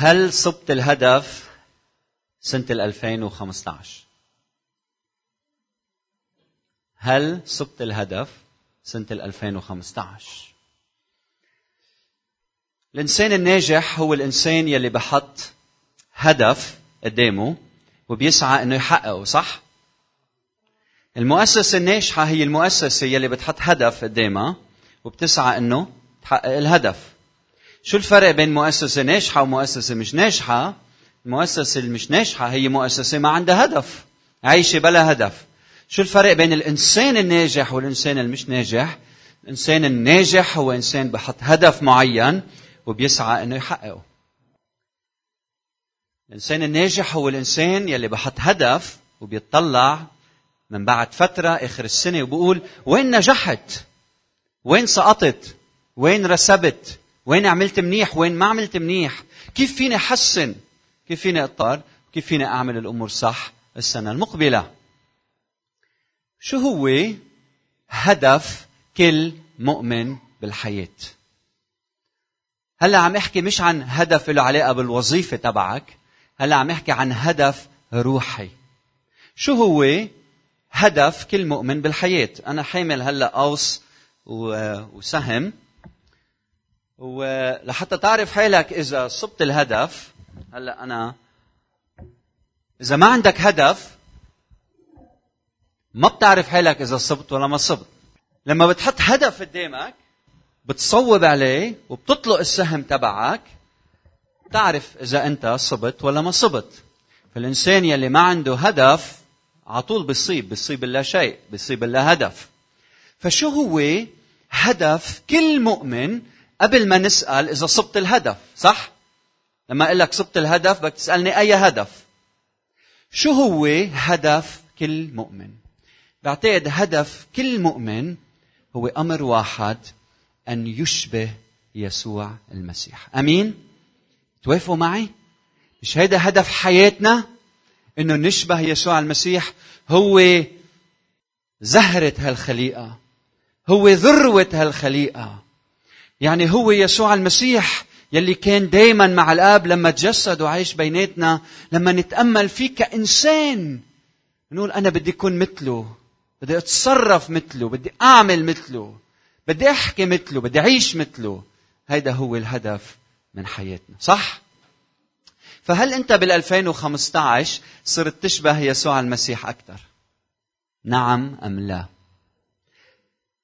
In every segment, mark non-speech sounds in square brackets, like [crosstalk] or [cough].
هل صبت الهدف سنة 2015 هل صبت الهدف سنة 2015 الإنسان الناجح هو الإنسان يلي بحط هدف قدامه وبيسعى إنه يحققه صح؟ المؤسسة الناجحة هي المؤسسة يلي بتحط هدف قدامها وبتسعى إنه تحقق الهدف. شو الفرق بين مؤسسة ناجحة ومؤسسة مش ناجحة المؤسسة المش ناجحة هي مؤسسة ما عندها هدف عايشة بلا هدف شو الفرق بين الإنسان الناجح والإنسان المش ناجح الإنسان الناجح هو إنسان بحط هدف معين وبيسعى إنه يحققه الإنسان الناجح هو الإنسان يلي بحط هدف وبيطلع من بعد فترة آخر السنة وبقول وين نجحت؟ وين سقطت؟ وين رسبت؟ وين عملت منيح؟ وين ما عملت منيح؟ كيف فيني أحسن؟ كيف فيني أضطر؟ كيف فيني أعمل الأمور صح السنة المقبلة؟ شو هو هدف كل مؤمن بالحياة هلا عم أحكي مش عن هدف له علاقة بالوظيفة تبعك هلا عم أحكي عن هدف روحي شو هو هدف كل مؤمن بالحياة أنا حامل هلا قوس وسهم ولحتى تعرف حالك إذا صبت الهدف هلأ أنا إذا ما عندك هدف ما بتعرف حالك إذا صبت ولا ما صبت. لما بتحط هدف قدامك بتصوب عليه وبتطلق السهم تبعك تعرف إذا أنت صبت ولا ما صبت. فالإنسان يلي ما عنده هدف على طول بيصيب بيصيب لا شيء بيصيب لا هدف. فشو هو هدف كل مؤمن قبل ما نسأل إذا صبت الهدف صح؟ لما أقول لك صبت الهدف بدك تسألني أي هدف؟ شو هو هدف كل مؤمن؟ بعتقد هدف كل مؤمن هو أمر واحد أن يشبه يسوع المسيح. أمين؟ توافقوا معي؟ مش هيدا هدف حياتنا؟ إنه نشبه يسوع المسيح هو زهرة هالخليقة هو ذروة هالخليقة. يعني هو يسوع المسيح يلي كان دايما مع الآب لما تجسد وعايش بيناتنا لما نتأمل فيه كإنسان نقول أنا بدي أكون مثله بدي أتصرف مثله بدي أعمل مثله بدي أحكي مثله بدي أعيش مثله. هيدا هو الهدف من حياتنا صح؟ فهل أنت بال 2015 صرت تشبه يسوع المسيح أكثر؟ نعم أم لا؟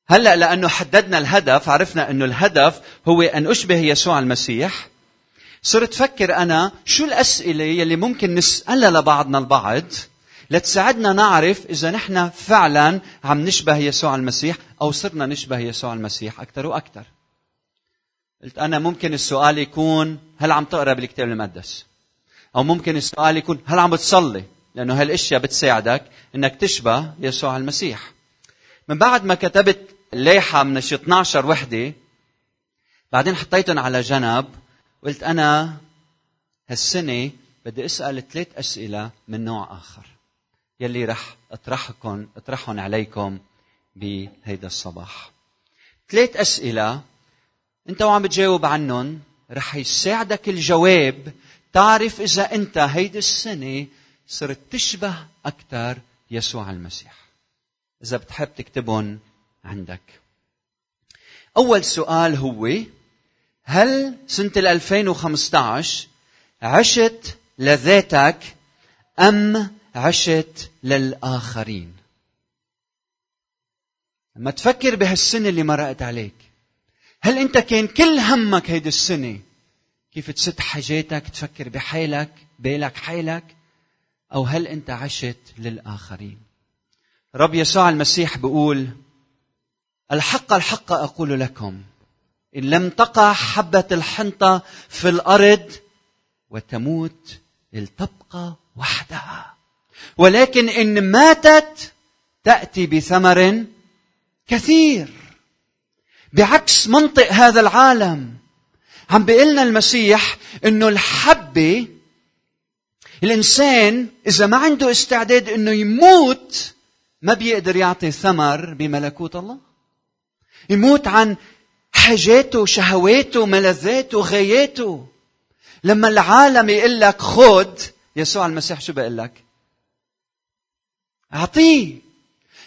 هلأ لأنه حددنا الهدف عرفنا إنه الهدف هو أن أشبه يسوع المسيح صرت فكر أنا شو الأسئلة يلي ممكن نسألها لبعضنا البعض لتساعدنا نعرف إذا نحن فعلا عم نشبه يسوع المسيح أو صرنا نشبه يسوع المسيح أكثر وأكثر. قلت أنا ممكن السؤال يكون هل عم تقرأ بالكتاب المقدس؟ أو ممكن السؤال يكون هل عم بتصلي؟ لأنه هالأشياء بتساعدك إنك تشبه يسوع المسيح. من بعد ما كتبت لايحه من شي 12 وحدة بعدين حطيتهم على جنب قلت أنا هالسنة بدي أسأل ثلاث أسئلة من نوع آخر. يلي رح اطرحكم اطرحهم عليكم بهيدا الصباح. ثلاث أسئلة أنت وعم بتجاوب عنهم رح يساعدك الجواب تعرف إذا أنت هيدي السنة صرت تشبه أكثر يسوع المسيح. إذا بتحب تكتبهم عندك. أول سؤال هو هل سنة 2015 عشت لذاتك أم عشت للآخرين؟ لما تفكر بهالسنة اللي مرقت عليك هل أنت كان كل همك هيدي السنة كيف تسد حاجاتك تفكر بحالك بالك حالك؟ أو هل أنت عشت للآخرين؟ رب يسوع المسيح بيقول الحق الحق أقول لكم إن لم تقع حبة الحنطة في الأرض وتموت لتبقى وحدها. ولكن إن ماتت تأتي بثمر كثير. بعكس منطق هذا العالم عم بيقلنا المسيح إنه الحبه الإنسان إذا ما عنده استعداد إنه يموت ما بيقدر يعطي ثمر بملكوت الله. يموت عن حاجاته شهواته ملذاته غاياته. لما العالم يقول لك خذ يسوع المسيح شو بيقول لك؟ أعطيه.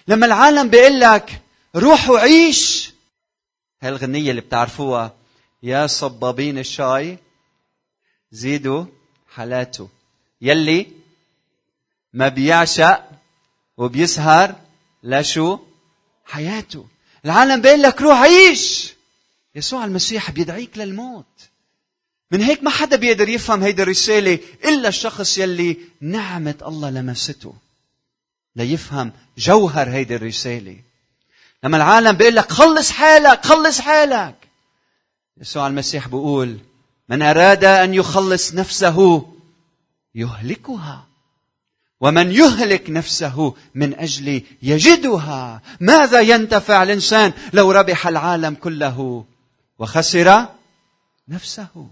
لما العالم بيقول لك روح وعيش. هاي الغنية اللي بتعرفوها يا صبابين الشاي زيدوا حالاته. يلي ما بيعشق وبيسهر لشو حياته. العالم بيقول لك روح عيش. يسوع المسيح بيدعيك للموت. من هيك ما حدا بيقدر يفهم هيدي الرسالة إلا الشخص يلي نعمة الله لمسته. ليفهم جوهر هيدي الرسالة. لما العالم بيقول لك خلص حالك خلص حالك. يسوع المسيح بيقول من أراد أن يخلص نفسه يهلكها. ومن يهلك نفسه من اجلي يجدها. ماذا ينتفع الإنسان لو ربح العالم كله وخسر نفسه؟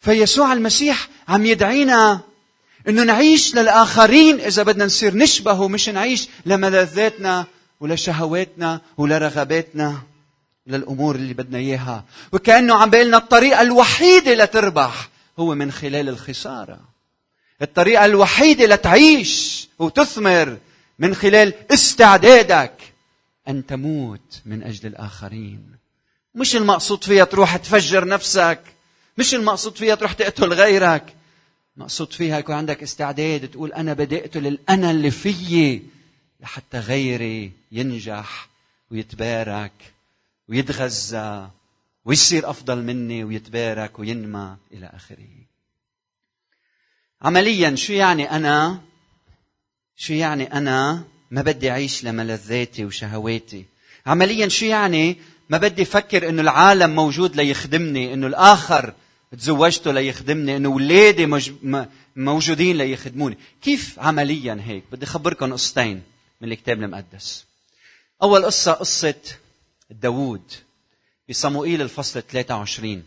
فيسوع المسيح عم يدعينا إنه نعيش للآخرين إذا بدنا نصير نشبهه مش نعيش لملذاتنا ولشهواتنا ولرغباتنا للامور اللي بدنا إياها. وكأنه عم بيقول لنا الطريقة الوحيده لتربح هو من خلال الخسارة. الطريقة الوحيدة لتعيش وتثمر من خلال استعدادك أن تموت من أجل الآخرين. مش المقصود فيها تروح تفجر نفسك. مش المقصود فيها تروح تقتل غيرك. مقصود فيها يكون عندك استعداد تقول أنا بدي اقتل الانا اللي فيي لحتى غيري ينجح ويتبارك ويتغذى ويصير أفضل مني ويتبارك وينمى إلى آخره. عمليا شو يعني أنا؟ شو يعني أنا؟ ما بدي أعيش لملذاتي وشهواتي. عمليا شو يعني؟ ما بدي أفكر إنه العالم موجود ليخدمني إنه الآخر تزوجته ليخدمني إنه اولادي موجودين ليخدموني. كيف عمليا هيك؟ بدي أخبركم قصتين من الكتاب المقدس. أول قصة قصة داوود بصموئيل الفصل 23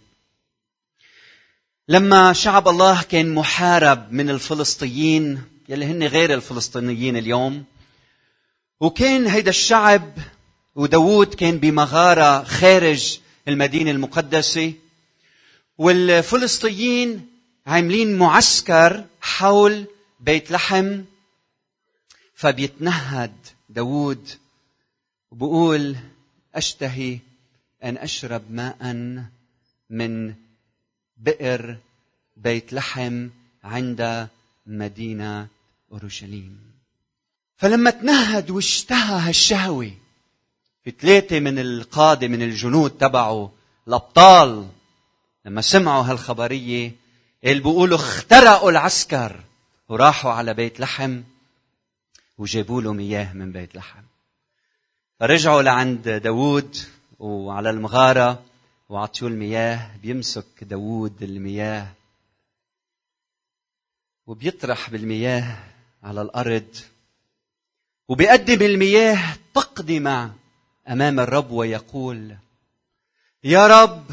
لما شعب الله كان محارب من الفلسطينيين يلي هن غير الفلسطينيين اليوم وكان هيدا الشعب وداوود كان بمغارة خارج المدينة المقدسة والفلسطينيين عاملين معسكر حول بيت لحم فبيتنهد داوود وبقول أشتهي أن أشرب ماء من بئر بيت لحم عند مدينة أورشليم. فلما تنهد واشتهى هالشهوة في ثلاثة من القادة من الجنود تبعه الأبطال لما سمعوا هالخبرية اللي بيقولوا اخترقوا العسكر وراحوا على بيت لحم وجابوا له مياه من بيت لحم. فرجعوا لعند داوود وعلى المغارة وعطيوه المياه بيمسك داوود المياه وبيطرح بالمياه على الأرض وبيقدم المياه تقدمة أمام الرب ويقول يا رب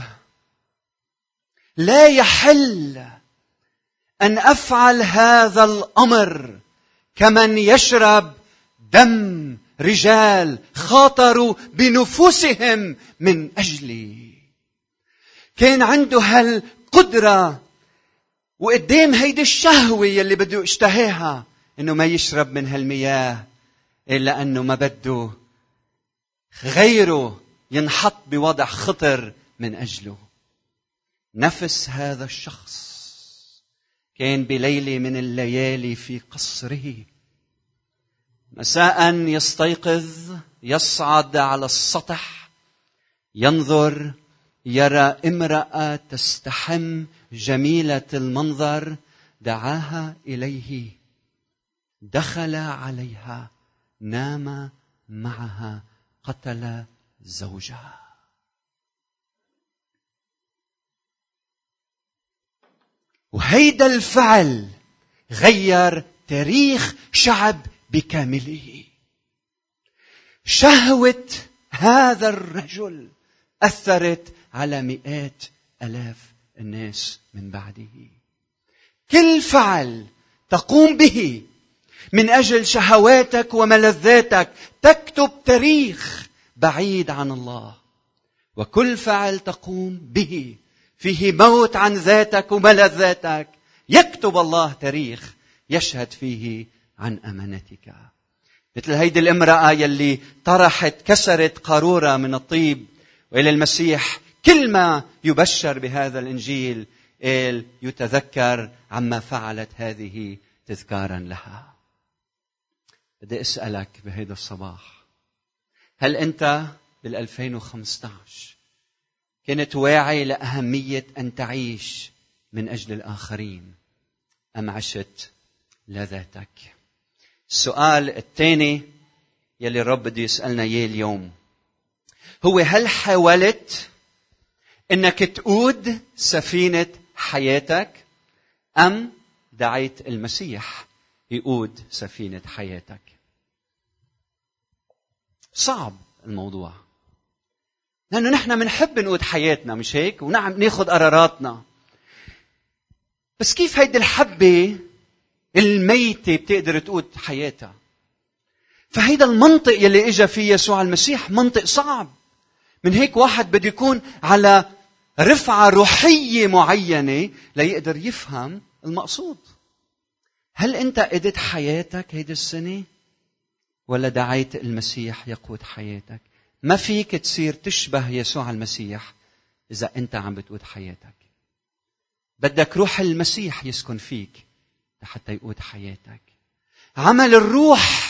لا يحل أن أفعل هذا الأمر كمن يشرب دم رجال خاطروا بنفوسهم من أجلي. كان عنده هالقدرة وقدام هيدي الشهوة يلي بده يشتهيها إنه ما يشرب من هالمياه إلا أنه ما بده غيره ينحط بوضع خطر من أجله. نفس هذا الشخص كان بليلة من الليالي في قصره. مساء يستيقظ يصعد على السطح ينظر يرى امرأة تستحم جميلة المنظر دعاها إليه. دخل عليها نام معها قتل زوجها. وهيدا الفعل غير تاريخ شعب بكامله. شهوة هذا الرجل أثرت على مئات آلاف الناس من بعده. كل فعل تقوم به من أجل شهواتك وملذاتك تكتب تاريخ بعيد عن الله. وكل فعل تقوم به فيه موت عن ذاتك وملذاتك. يكتب الله تاريخ يشهد فيه عن أمانتك. مثل هيدي الامرأة يلي طرحت كسرت قارورة من الطيب وإلى المسيح كل ما يبشر بهذا الإنجيل قال يتذكر عما فعلت هذه تذكارا لها. بدي أسألك بهذا الصباح هل أنت بال 2015 كنت واعي لأهمية أن تعيش من أجل الآخرين أم عشت لذاتك السؤال الثاني يلي الرب بده يسألنا إياه اليوم هو هل حاولت إنك تقود سفينة حياتك أم دعيت المسيح يقود سفينة حياتك؟ صعب الموضوع. لأنه نحن بنحب نقود حياتنا مش هيك؟ ونعم ناخذ قراراتنا. بس كيف هيدي الحبة الميتة بتقدر تقود حياتها؟ فهيدا المنطق يلي اجى فيه يسوع المسيح منطق صعب. من هيك واحد بده يكون على رفعة روحية معينة ليقدر يفهم المقصود. هل أنت قدت حياتك هيدي السنة؟ ولا دعيت المسيح يقود حياتك؟ ما فيك تصير تشبه يسوع المسيح إذا أنت عم بتقود حياتك. بدك روح المسيح يسكن فيك لحتى يقود حياتك. عمل الروح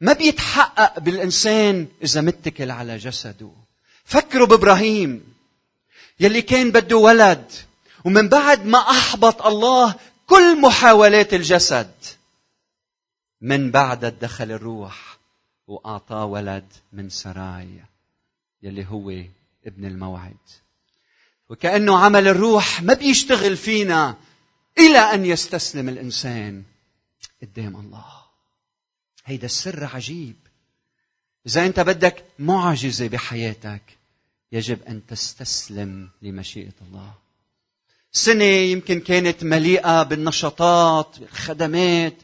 ما بيتحقق بالإنسان إذا متكل على جسده. فكروا بإبراهيم. يلي كان بده ولد. ومن بعد ما أحبط الله كل محاولات الجسد. من بعد دخل الروح وأعطاه ولد من سراي يلي هو ابن الموعد. وكأنه عمل الروح ما بيشتغل فينا إلى أن يستسلم الإنسان قدام الله. هيدا السر عجيب. إذا أنت بدك معجزة بحياتك يجب أن تستسلم لمشيئة الله. سنة يمكن كانت مليئة بالنشاطات بالخدمات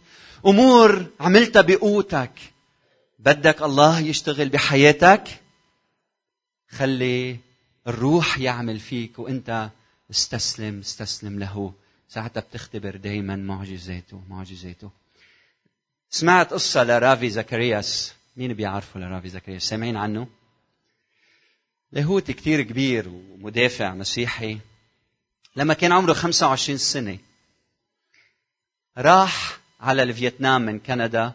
أمور عملتها بقوتك. بدك الله يشتغل بحياتك؟ خلي الروح يعمل فيك وأنت استسلم استسلم له. ساعتها بتختبر دائما معجزاته معجزاته. سمعت قصة لرافي زكرياس. مين بيعرفوا لرافي زكرياس؟ سامعين عنه؟ لاهوتي كتير كبير ومدافع مسيحي. لما كان عمره 25 سنة راح على الفيتنام من كندا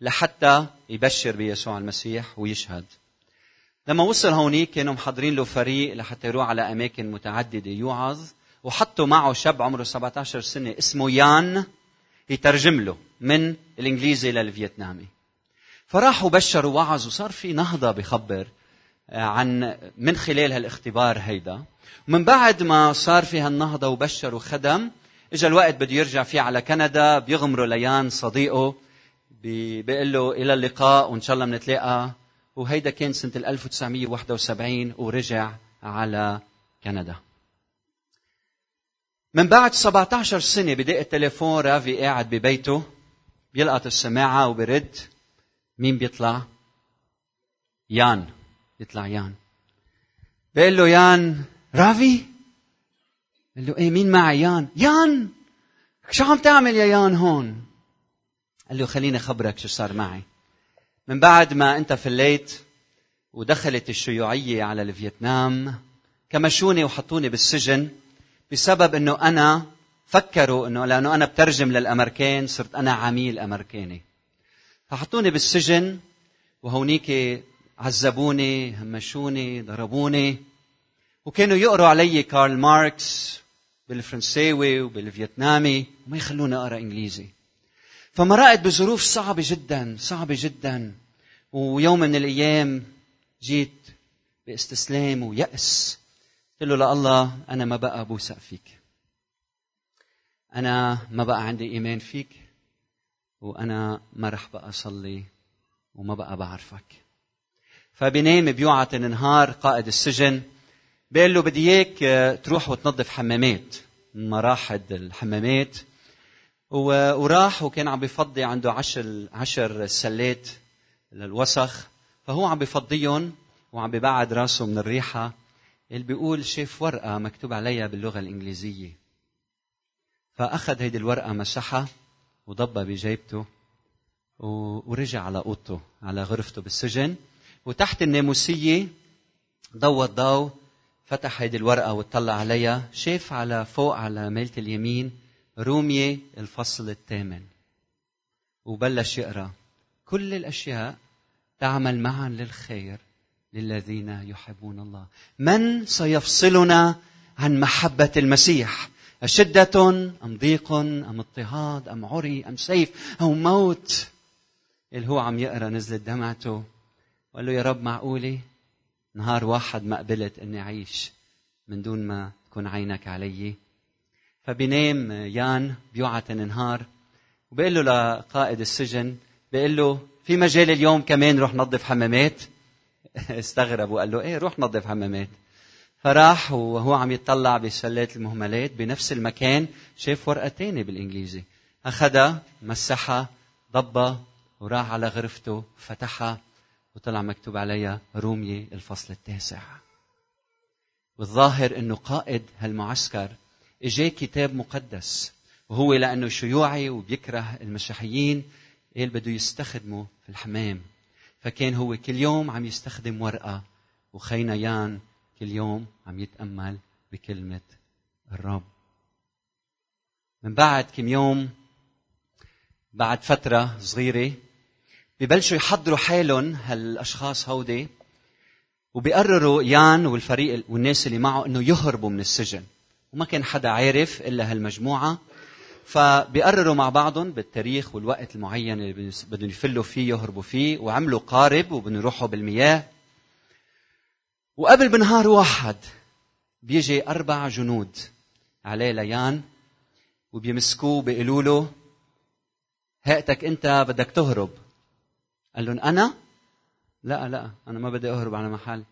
لحتى يبشر بيسوع المسيح ويشهد. لما وصل هونيك كانوا محضرين له فريق لحتى يروح على أماكن متعددة يوعظ وحطوا معه شاب عمره 17 سنة اسمه يان يترجم له من الإنجليزي للفيتنامي. فراحوا بشروا وعظ وصار في نهضة بخبر. عن من خلال هالاختبار هيدا. ومن بعد ما صار في هالنهضة وبشر وخدم اجى الوقت بده يرجع فيه على كندا بيغمروا ليان صديقه بيقول له إلى اللقاء وإن شاء الله بنتلاقى وهيدا كان سنة 1971 ورجع على كندا. من بعد 17 سنة بدق التليفون رافي قاعد ببيته بيلقط السماعة وبرد. مين بيطلع؟ يان. يطلع يان. بيقول له يان رافي؟ قال له إيه مين معي؟ يان. يان! شو عم تعمل يا يان هون؟ قال له خليني أخبرك شو صار معي. من بعد ما أنت فليت ودخلت الشيوعية على الفيتنام كمشوني وحطوني بالسجن بسبب إنه أنا فكروا إنه لأنه أنا بترجم للأمريكان صرت أنا عميل أمريكاني. فحطوني بالسجن وهونيك عذبوني همشوني ضربوني. وكانوا يقروا علي كارل ماركس بالفرنساوي وبالفيتنامي وما يخلوني أقرأ إنجليزي. فمرقت بظروف صعبة جدا صعبة جدا. ويوم من الأيام جيت باستسلام ويأس. قلت له لله أنا ما بقى بوثق فيك. أنا ما بقى عندي إيمان فيك. وأنا ما رح بقى أصلي. وما بقى بعرفك. فبنام بيوعة النهار قائد السجن بيقول له بدي إياك آه، تروح وتنظف حمامات. مراحل الحمامات. وراح وكان عم بفضي عنده عشر عشر سلات للوسخ. فهو عم بفضيهم وعم ببعد راسه من الريحة. اللي بيقول شاف ورقة مكتوب عليها باللغة الإنجليزية. فأخذ هيدي الورقة مسحها وضبها بجيبته ورجع على أوضته على غرفته بالسجن. وتحت الناموسية ضوى الضوء فتح هيدي الورقة وطلع عليها شاف على فوق على ميلة اليمين رومية الفصل الثامن. وبلش يقرأ كل الأشياء تعمل معا للخير للذين يحبون الله. من سيفصلنا عن محبة المسيح؟ أشدة أم ضيق أم اضطهاد أم عري أم سيف أو موت؟ اللي هو عم يقرأ نزلت دمعته. وقال له يا رب معقولة؟ نهار واحد ما قبلت إني اعيش من دون ما تكون عينك علي. فبينام يان بيوعى نهار وبيقول له لقائد السجن بيقول له في مجال اليوم كمان روح نظف حمامات؟ [laughs] استغرب وقال له إيه روح نظف حمامات. فراح وهو عم يطلع بسلات المهملات بنفس المكان شاف ورقة تانية بالإنجليزي. أخذها مسحها ضبها وراح على غرفته فتحها وطلع مكتوب عليها رومية الفصل التاسع. والظاهر إنه قائد هالمعسكر اجاه كتاب مقدس وهو لأنه شيوعي وبيكره المسيحيين قال بده يستخدمه في الحمام. فكان هو كل يوم عم يستخدم ورقة وخينا يان كل يوم عم يتأمل بكلمة الرب. من بعد كم يوم بعد فترة صغيرة ببلشوا يحضروا حالهم هالأشخاص هودي وبيقرروا يان والفريق والناس اللي معه إنه يهربوا من السجن. وما كان حدا عارف إلا هالمجموعة. فبيقرروا مع بعضهم بالتاريخ والوقت المعين اللي بدهم يفلوا فيه يهربوا فيه وعملوا قارب وبدهم يروحوا بالمياه. وقبل بنهار واحد بيجي أربع جنود عليه ليان وبيمسكوه بيقولوا له هيئتك أنت بدك تهرب. قال لهم أنا؟ لا لا أنا ما بدي أهرب على محل.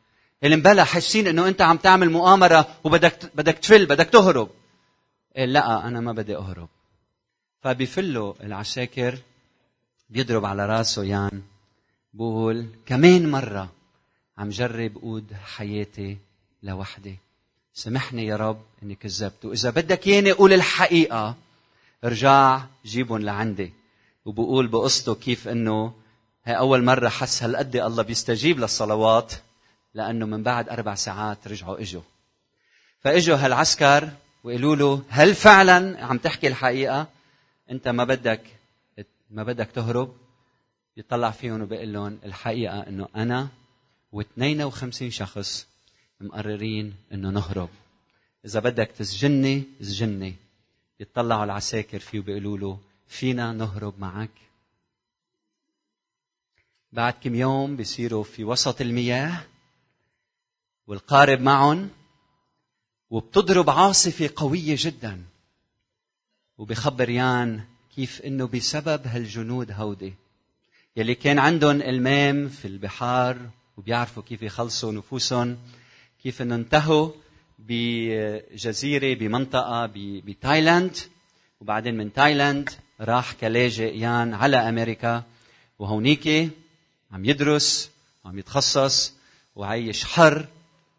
اللي مبلا حاسين إنه أنت عم تعمل مؤامرة وبدك بدك تفل بدك تهرب. قال لا أنا ما بدي أهرب. فبيفلوا العساكر بيضرب على راسه يان. بقول كمان مرة عم جرب قود حياتي لوحدي. سامحني يا رب إني كذبت. وإذا بدك ياني قول الحقيقة ارجع جيبهم لعندي. وبقول بقصته كيف إنه هي أول مرة حس هالقد الله بيستجيب للصلوات؟ لأنه من بعد أربع ساعات رجعوا إجوا. فإجوا هالعسكر وقالوا له هل فعلا؟ عم تحكي الحقيقة. أنت ما بدك ما بدك تهرب. يطلع فيهم وبيقول لهم الحقيقة أنه أنا و52 شخص مقررين أنه نهرب. إذا بدك تسجني اسجني يطلعوا العساكر فيه وبيقولوا له فينا نهرب معك. بعد كم يوم بيصيروا في وسط المياه والقارب معهم وبتضرب عاصفة قوية جدا. وبخبر يان كيف إنه بسبب هالجنود هودي. يلي كان عندهم إلمام في البحار وبيعرفوا كيف يخلصوا نفوسهم كيف إنه انتهوا بجزيرة بمنطقة بتايلاند. وبعدين من تايلاند راح كلاجئ يان على أمريكا. وهونيك عم يدرس وعم يتخصص وعايش حر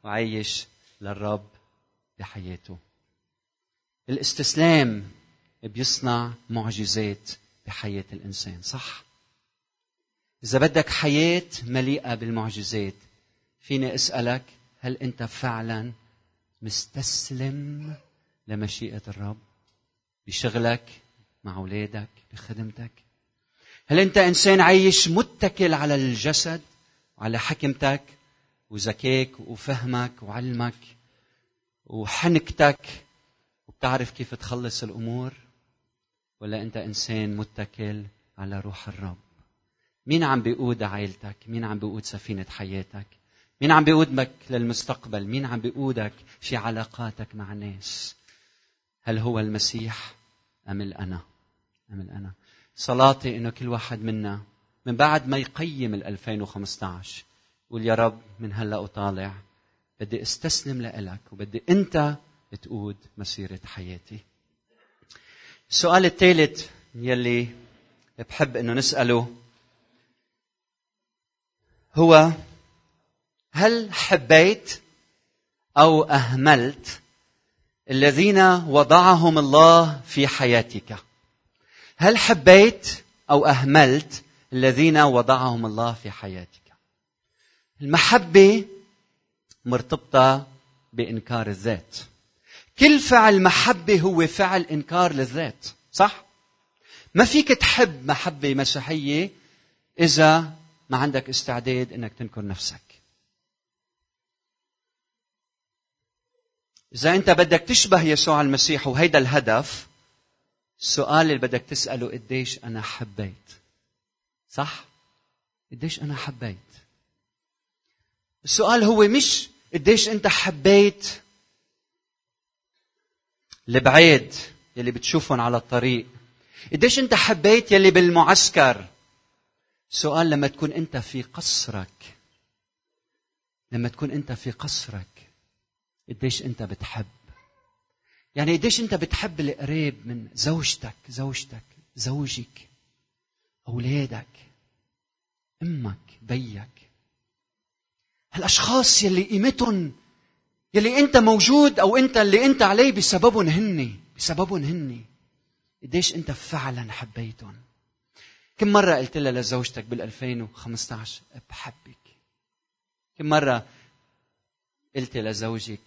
وعايش للرب بحياته. الاستسلام بيصنع معجزات بحياة الإنسان صح؟ إذا بدك حياة مليئة بالمعجزات فيني أسألك هل أنت فعلا مستسلم لمشيئة الرب؟ بشغلك مع أولادك بخدمتك؟ هل أنت إنسان عايش متكل على الجسد وعلى حكمتك وذكاك وفهمك وعلمك وحنكتك وبتعرف كيف تخلص الأمور؟ ولا أنت إنسان متكل على روح الرب؟ مين عم بيقود عائلتك؟ مين عم بيقود سفينة حياتك؟ مين عم بيقودك للمستقبل؟ مين عم بيقودك في علاقاتك مع الناس هل هو المسيح أم الأنا؟ أم الأنا؟ صلاتي إنه كل واحد منا من بعد ما يقيم ال 2015 يقول يا رب من هلأ وطالع بدي أستسلم لإلك وبدي أنت تقود مسيرة حياتي. السؤال الثالث يلي بحب إنه نسأله هو هل حبيت أو أهملت الذين وضعهم الله في حياتك هل حبيت أو أهملت الذين وضعهم الله في حياتك؟ المحبة مرتبطة بإنكار الذات. كل فعل محبة هو فعل إنكار للذات صح؟ ما فيك تحب محبة مسيحية إذا ما عندك استعداد إنك تنكر نفسك. إذا أنت بدك تشبه يسوع المسيح وهيدا الهدف السؤال اللي بدك تسأله قديش أنا حبيت؟ صح؟ قديش أنا حبيت؟ السؤال هو مش قديش أنت حبيت. البعيد يلي بتشوفهم على الطريق. قديش أنت حبيت يلي بالمعسكر؟ سؤال لما تكون أنت في قصرك. لما تكون أنت في قصرك قديش أنت بتحب؟ يعني قديش انت بتحب القريب من زوجتك زوجتك زوجك أولادك أمك بيك. هالأشخاص يلي قيمتهم يلي انت موجود أو انت اللي انت عليه بسببهم هن بسببهم هن قديش انت فعلا حبيتهم. كم مرة قلت لها لزوجتك بال 2015 بحبك؟ كم مرة قلت لزوجك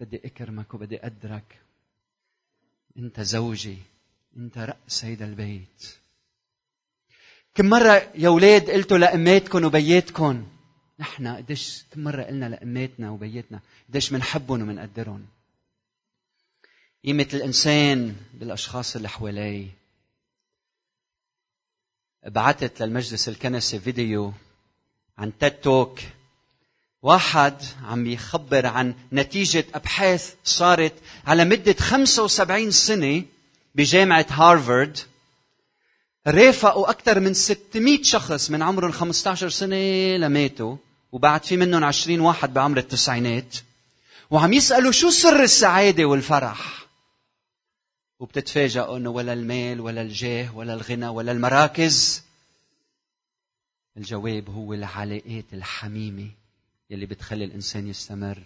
بدي أكرمك وبدي أقدرك انت زوجي انت رأس هيدا البيت. كم مرة يا أولاد قلتوا لأماتكم وبياتكم نحن قديش كم مرة قلنا لأماتنا وبياتنا قديش بنحبهم وبنقدرهم قيمة الإنسان بالأشخاص اللي حواليه. بعثت للمجلس الكنسي فيديو عن تيد توك واحد عم يخبر عن نتيجة أبحاث صارت على مدة 75 سنة بجامعة هارفارد. رافقوا أكثر من 600 شخص من عمرهم 15 سنة لماتوا وبعد في منهم 20 واحد بعمر التسعينات. وعم يسألوا شو سر السعادة والفرح. وبتتفاجئوا إنه ولا المال ولا الجاه ولا الغنى ولا المراكز. الجواب هو العلاقات الحميمة. يلي بتخلي الإنسان يستمر.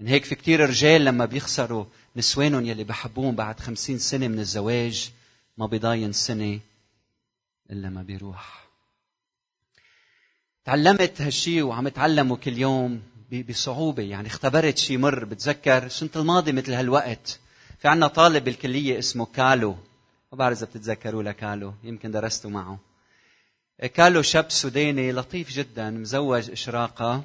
من هيك في كتير رجال لما بيخسروا نسوانهم يلي بحبوهم بعد خمسين سنة من الزواج ما بيضاين سنة إلا ما بيروح. تعلمت هالشي وعم اتعلمه كل يوم بصعوبة. يعني اختبرت شي مر بتذكر السنة الماضية مثل هالوقت. في عنا طالب بالكلية اسمه كالو. ما بعرف إذا بتتذكروا لكالو يمكن درستوا معه. كالو شاب سوداني لطيف جدا مزوج إشراقة.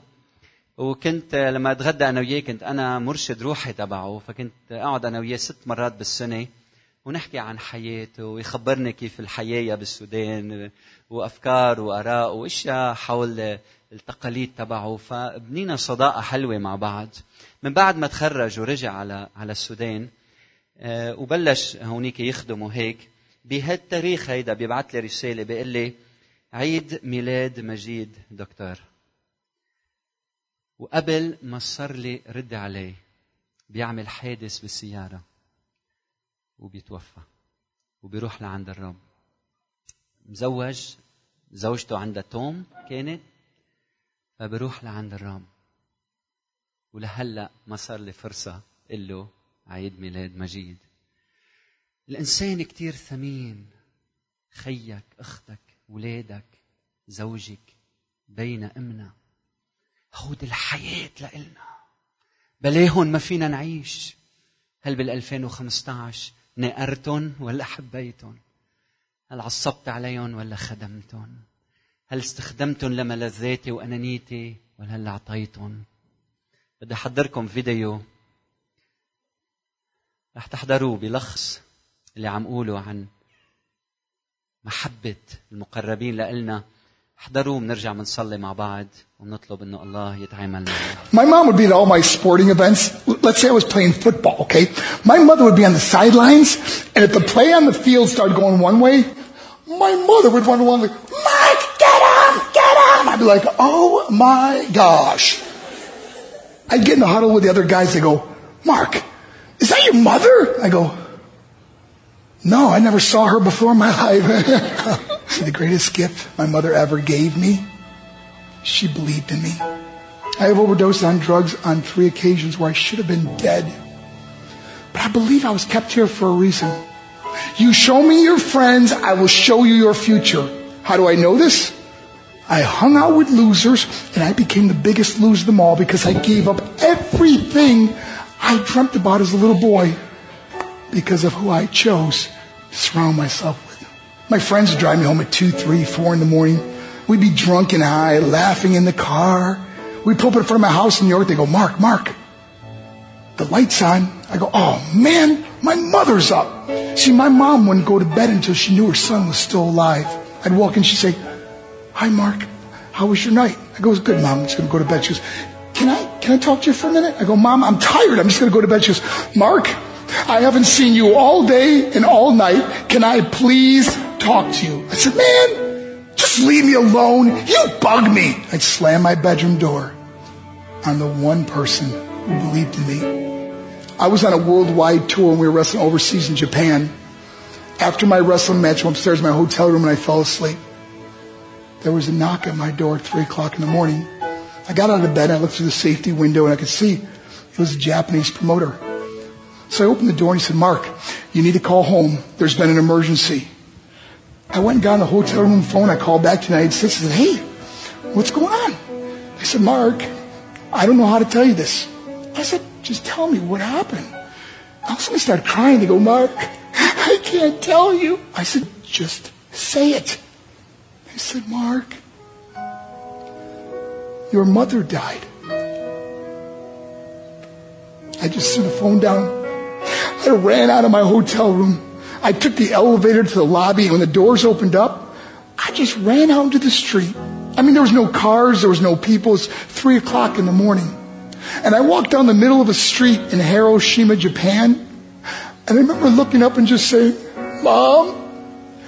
وكنت لما أتغدى أنا وياه كنت أنا مرشد روحي تبعه فكنت أقعد أنا وياه ست مرات بالسنة ونحكي عن حياته ويخبرني كيف الحياة بالسودان وأفكار وآراء وأشياء حول التقاليد تبعه. فبنينا صداقة حلوة مع بعض. من بعد ما تخرج ورجع على على السودان آه، وبلش هونيك يخدم وهيك بهالتاريخ هيدا بيبعث لي رسالة بيقول لي عيد ميلاد مجيد دكتور. وقبل ما صار لي رد عليه بيعمل حادث بالسيارة وبيتوفى وبيروح لعند الرب. مزوج زوجته عندها توم كانت فبروح لعند الرب. ولهلأ ما صار لي فرصة أقول له عيد ميلاد مجيد. الإنسان كتير ثمين خيك أختك ولادك زوجك بين أمنا. هود الحياة لإلنا. بلاهن ما فينا نعيش؟ هل بال 2015 نقرتن ولا حبيتن؟ هل عصبت عليهم ولا خدمتن؟ هل استخدمتن لملذاتي وأنانيتي ولا هل أعطيتن؟ بدي أحضركم فيديو. رح تحضروه بلخص اللي عم قوله عن محبة المقربين لإلنا. احضروا بنرجع بنصلي مع بعض ونطلب انه الله يتعامل معنا. My mom would be at all my sporting events. Let's say I was playing football, okay? My mother would be on the sidelines, and if the play on the field started going one way, my mother would run along like, Mike, get him, get him! I'd be like, oh my gosh. I'd get in the huddle with the other guys, they go, Mark, is that your mother? I go, no, I never saw her before in my life. [laughs] See, the greatest gift my mother ever gave me, she believed in me. I have overdosed on drugs on three occasions where I should have been dead. But I believe I was kept here for a reason. You show me your friends, I will show you your future. How do I know this? I hung out with losers and I became the biggest loser of them all because I gave up everything I dreamt about as a little boy because of who I chose to surround myself with. My friends would drive me home at two, three, four in the morning. We'd be drunk and high, laughing in the car. We'd pull up in front of my house in New York. They go, Mark, Mark, the light's on. I go, oh man, my mother's up. See, my mom wouldn't go to bed until she knew her son was still alive. I'd walk in, she'd say, hi Mark, how was your night? I go, good, mom. I'm just going to go to bed. She goes, can I, can I talk to you for a minute? I go, mom, I'm tired. I'm just going to go to bed. She goes, Mark, I haven't seen you all day and all night. Can I please talk to you? I said, man, just leave me alone. You bug me. I'd slam my bedroom door on the one person who believed in me. I was on a worldwide tour and we were wrestling overseas in Japan. After my wrestling match, I went upstairs in my hotel room and I fell asleep. There was a knock at my door at three o'clock in the morning. I got out of bed, I looked through the safety window and I could see it was a Japanese promoter. So I opened the door and he said, Mark, you need to call home. There's been an emergency. I went and got the hotel room phone. I called back to the United States and said, hey, what's going on? They said, Mark, I don't know how to tell you this. I said, just tell me what happened. Of a sudden I started crying. They go, Mark, I can't tell you. I said, just say it. They said, Mark, your mother died. I just threw the phone down. I ran out of my hotel room. I took the elevator to the lobby, and when the doors opened up, I just ran out into the street. I mean, there was no cars, there was no people. It's three o'clock in the morning. And I walked down the middle of a street in Hiroshima, Japan. And I remember looking up and just saying, Mom,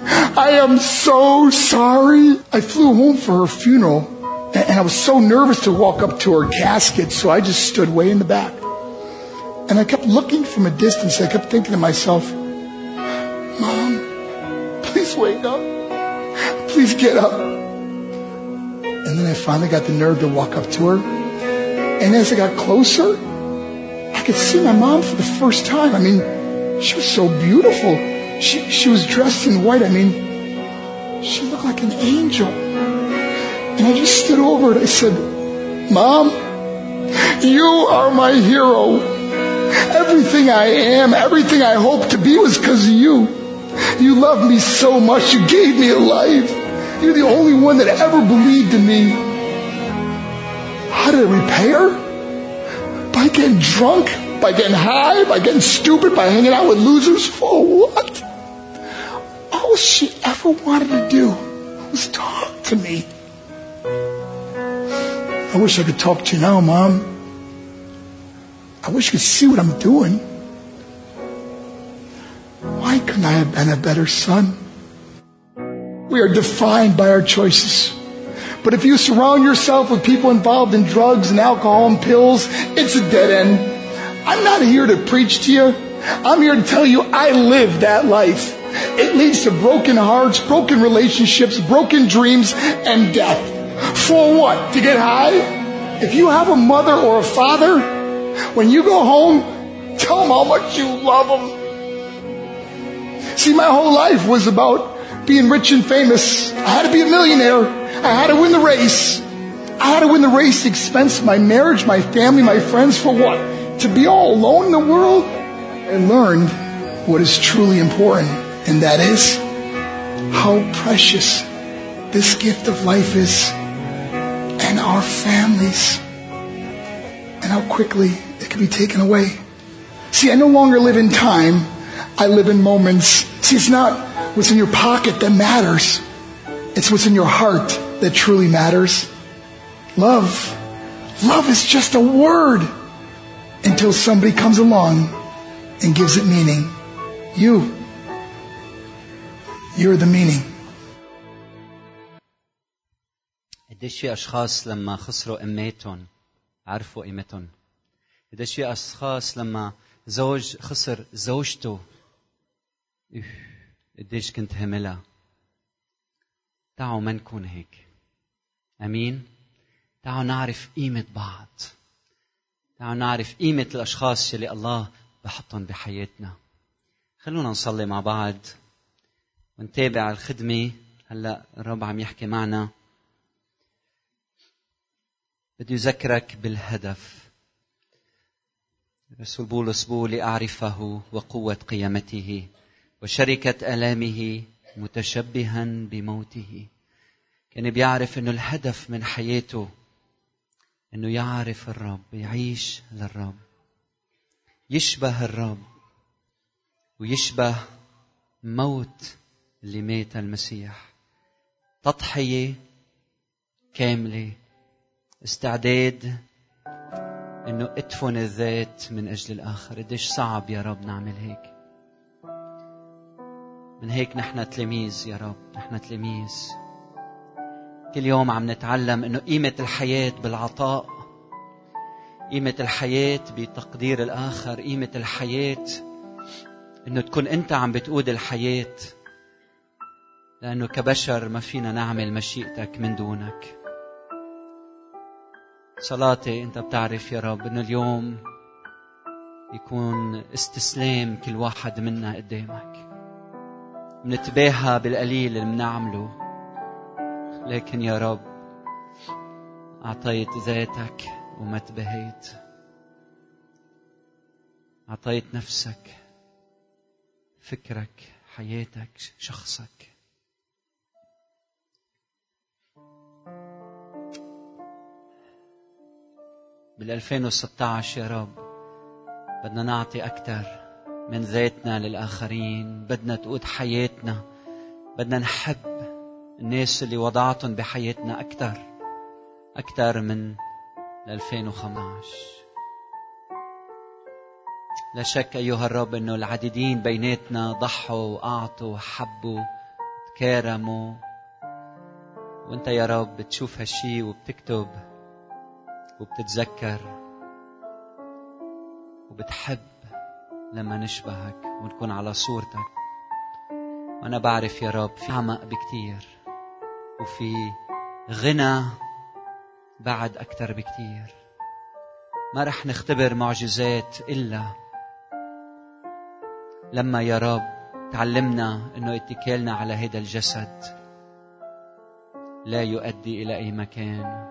I am so sorry. I flew home for her funeral and I was so nervous to walk up to her casket, so I just stood way in the back. And I kept looking from a distance. I kept thinking to myself, Please get up. And then I finally got the nerve to walk up to her. And as I got closer, I could see my mom for the first time. I mean, she was so beautiful. She, she was dressed in white. I mean, she looked like an angel. And I just stood over it. I said, Mom, you are my hero. Everything I am, everything I hope to be was because of you. You loved me so much. You gave me a life. You're the only one that ever believed in me. How did I repay her? By getting drunk? By getting high? By getting stupid? By hanging out with losers? For what? All she ever wanted to do was talk to me. I wish I could talk to you now, Mom. I wish you could see what I'm doing. Why couldn't I have been a better son? We are defined by our choices. But if you surround yourself with people involved in drugs and alcohol and pills, it's a dead end. I'm not here to preach to you. I'm here to tell you I lived that life. It leads to broken hearts, broken relationships, broken dreams, and death. For what? To get high? If you have a mother or a father, when you go home, tell them how much you love them. See, my whole life was about being rich and famous. I had to be a millionaire. I had to win the race. I had to win the race expense my marriage, my family, my friends. For what? To be all alone in the world? I learned what is truly important, and that is how precious this gift of life is and our families and how quickly it can be taken away. See, I no longer live in time. I live in moments. See, it's not what's in your pocket that matters. It's what's in your heart that truly matters. Love. Love is just a word until somebody comes along and gives it meaning. You. You're the meaning. قديش في اشخاص لما خسروا اماتهم عرفوا قيمتهم قديش في اشخاص لما زوج خسر زوجته إيه، قديش كنت هملها. تعوا ما نكون هيك. أمين؟ تعالوا نعرف قيمة بعض. تعالوا نعرف قيمة الأشخاص اللي الله بحطهم بحياتنا. خلونا نصلي مع بعض ونتابع الخدمة. هلأ الرب عم يحكي معنا. بدي أذكرك بالهدف. رسول بولس بيقول لأعرفه وقوة قيامته. وشركة آلامه متشبها بموته. كان بيعرف إنه الهدف من حياته إنه يعرف الرب يعيش للرب. يشبه الرب ويشبه موت اللي مات المسيح. تضحية كاملة استعداد إنه ادفن الذات من أجل الآخر. قديش صعب يا رب نعمل هيك. من هيك نحن تلاميذ يا رب نحن تلاميذ. كل يوم عم نتعلم إنه قيمة الحياة بالعطاء قيمة الحياة بتقدير الآخر قيمة الحياة إنه تكون أنت عم بتقود الحياة. لأنه كبشر ما فينا نعمل مشيئتك من دونك. صلاتي أنت بتعرف يا رب إنه اليوم يكون استسلام كل واحد منا قدامك. منتباهى بالقليل اللي بنعمله. لكن يا رب أعطيت ذاتك وما تبهيت. أعطيت نفسك فكرك حياتك شخصك. بال 2016 يا رب بدنا نعطي أكثر من ذاتنا للآخرين. بدنا تقود حياتنا. بدنا نحب الناس اللي وضعتهم بحياتنا أكثر أكثر من 2015 لا شك أيها الرب أنه العديدين بيناتنا ضحوا وأعطوا وحبوا تكارموا وأنت يا رب بتشوف هالشي وبتكتب وبتتذكر وبتحب لما نشبهك ونكون على صورتك. وأنا بعرف يا رب في اعمق بكتير وفي غنى بعد أكثر بكتير. ما رح نختبر معجزات إلا لما يا رب تعلمنا إنه اتكالنا على هذا الجسد لا يؤدي إلى أي مكان.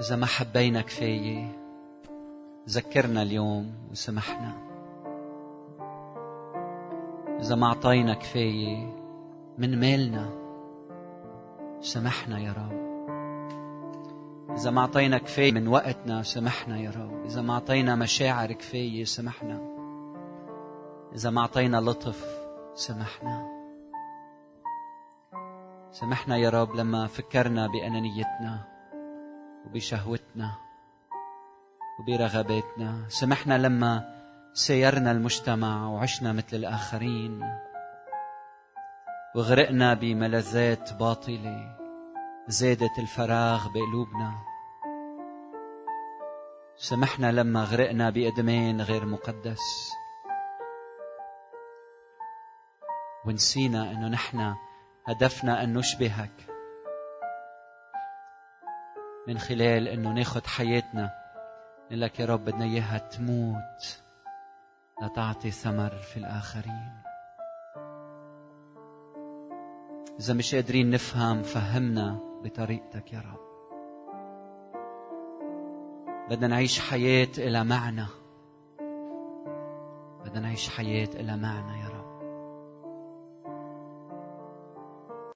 إذا ما حبينا كفاية ذكرنا اليوم وسمحنا. إذا ما أعطينا كفاية من مالنا سمحنا يا رب. إذا ما أعطينا كفاية من وقتنا سمحنا يا رب. إذا ما أعطينا مشاعر كفاية سمحنا. إذا ما أعطينا لطف سمحنا. سمحنا يا رب لما فكرنا بأنانيتنا وبشهوتنا. وبرغباتنا سمحنا لما سيرنا المجتمع وعشنا مثل الآخرين. وغرقنا بملذات باطلة زادت الفراغ بقلوبنا. سمحنا لما غرقنا بأدمان غير مقدس. ونسينا أنه نحن هدفنا أن نشبهك. من خلال أنه ناخذ حياتنا نقول لك يا رب بدنا إياها تموت لتعطي ثمر في الآخرين. إذا مش قادرين نفهم فهمنا بطريقتك يا رب. بدنا نعيش حياة إلى معنى. بدنا نعيش حياة إلى معنى يا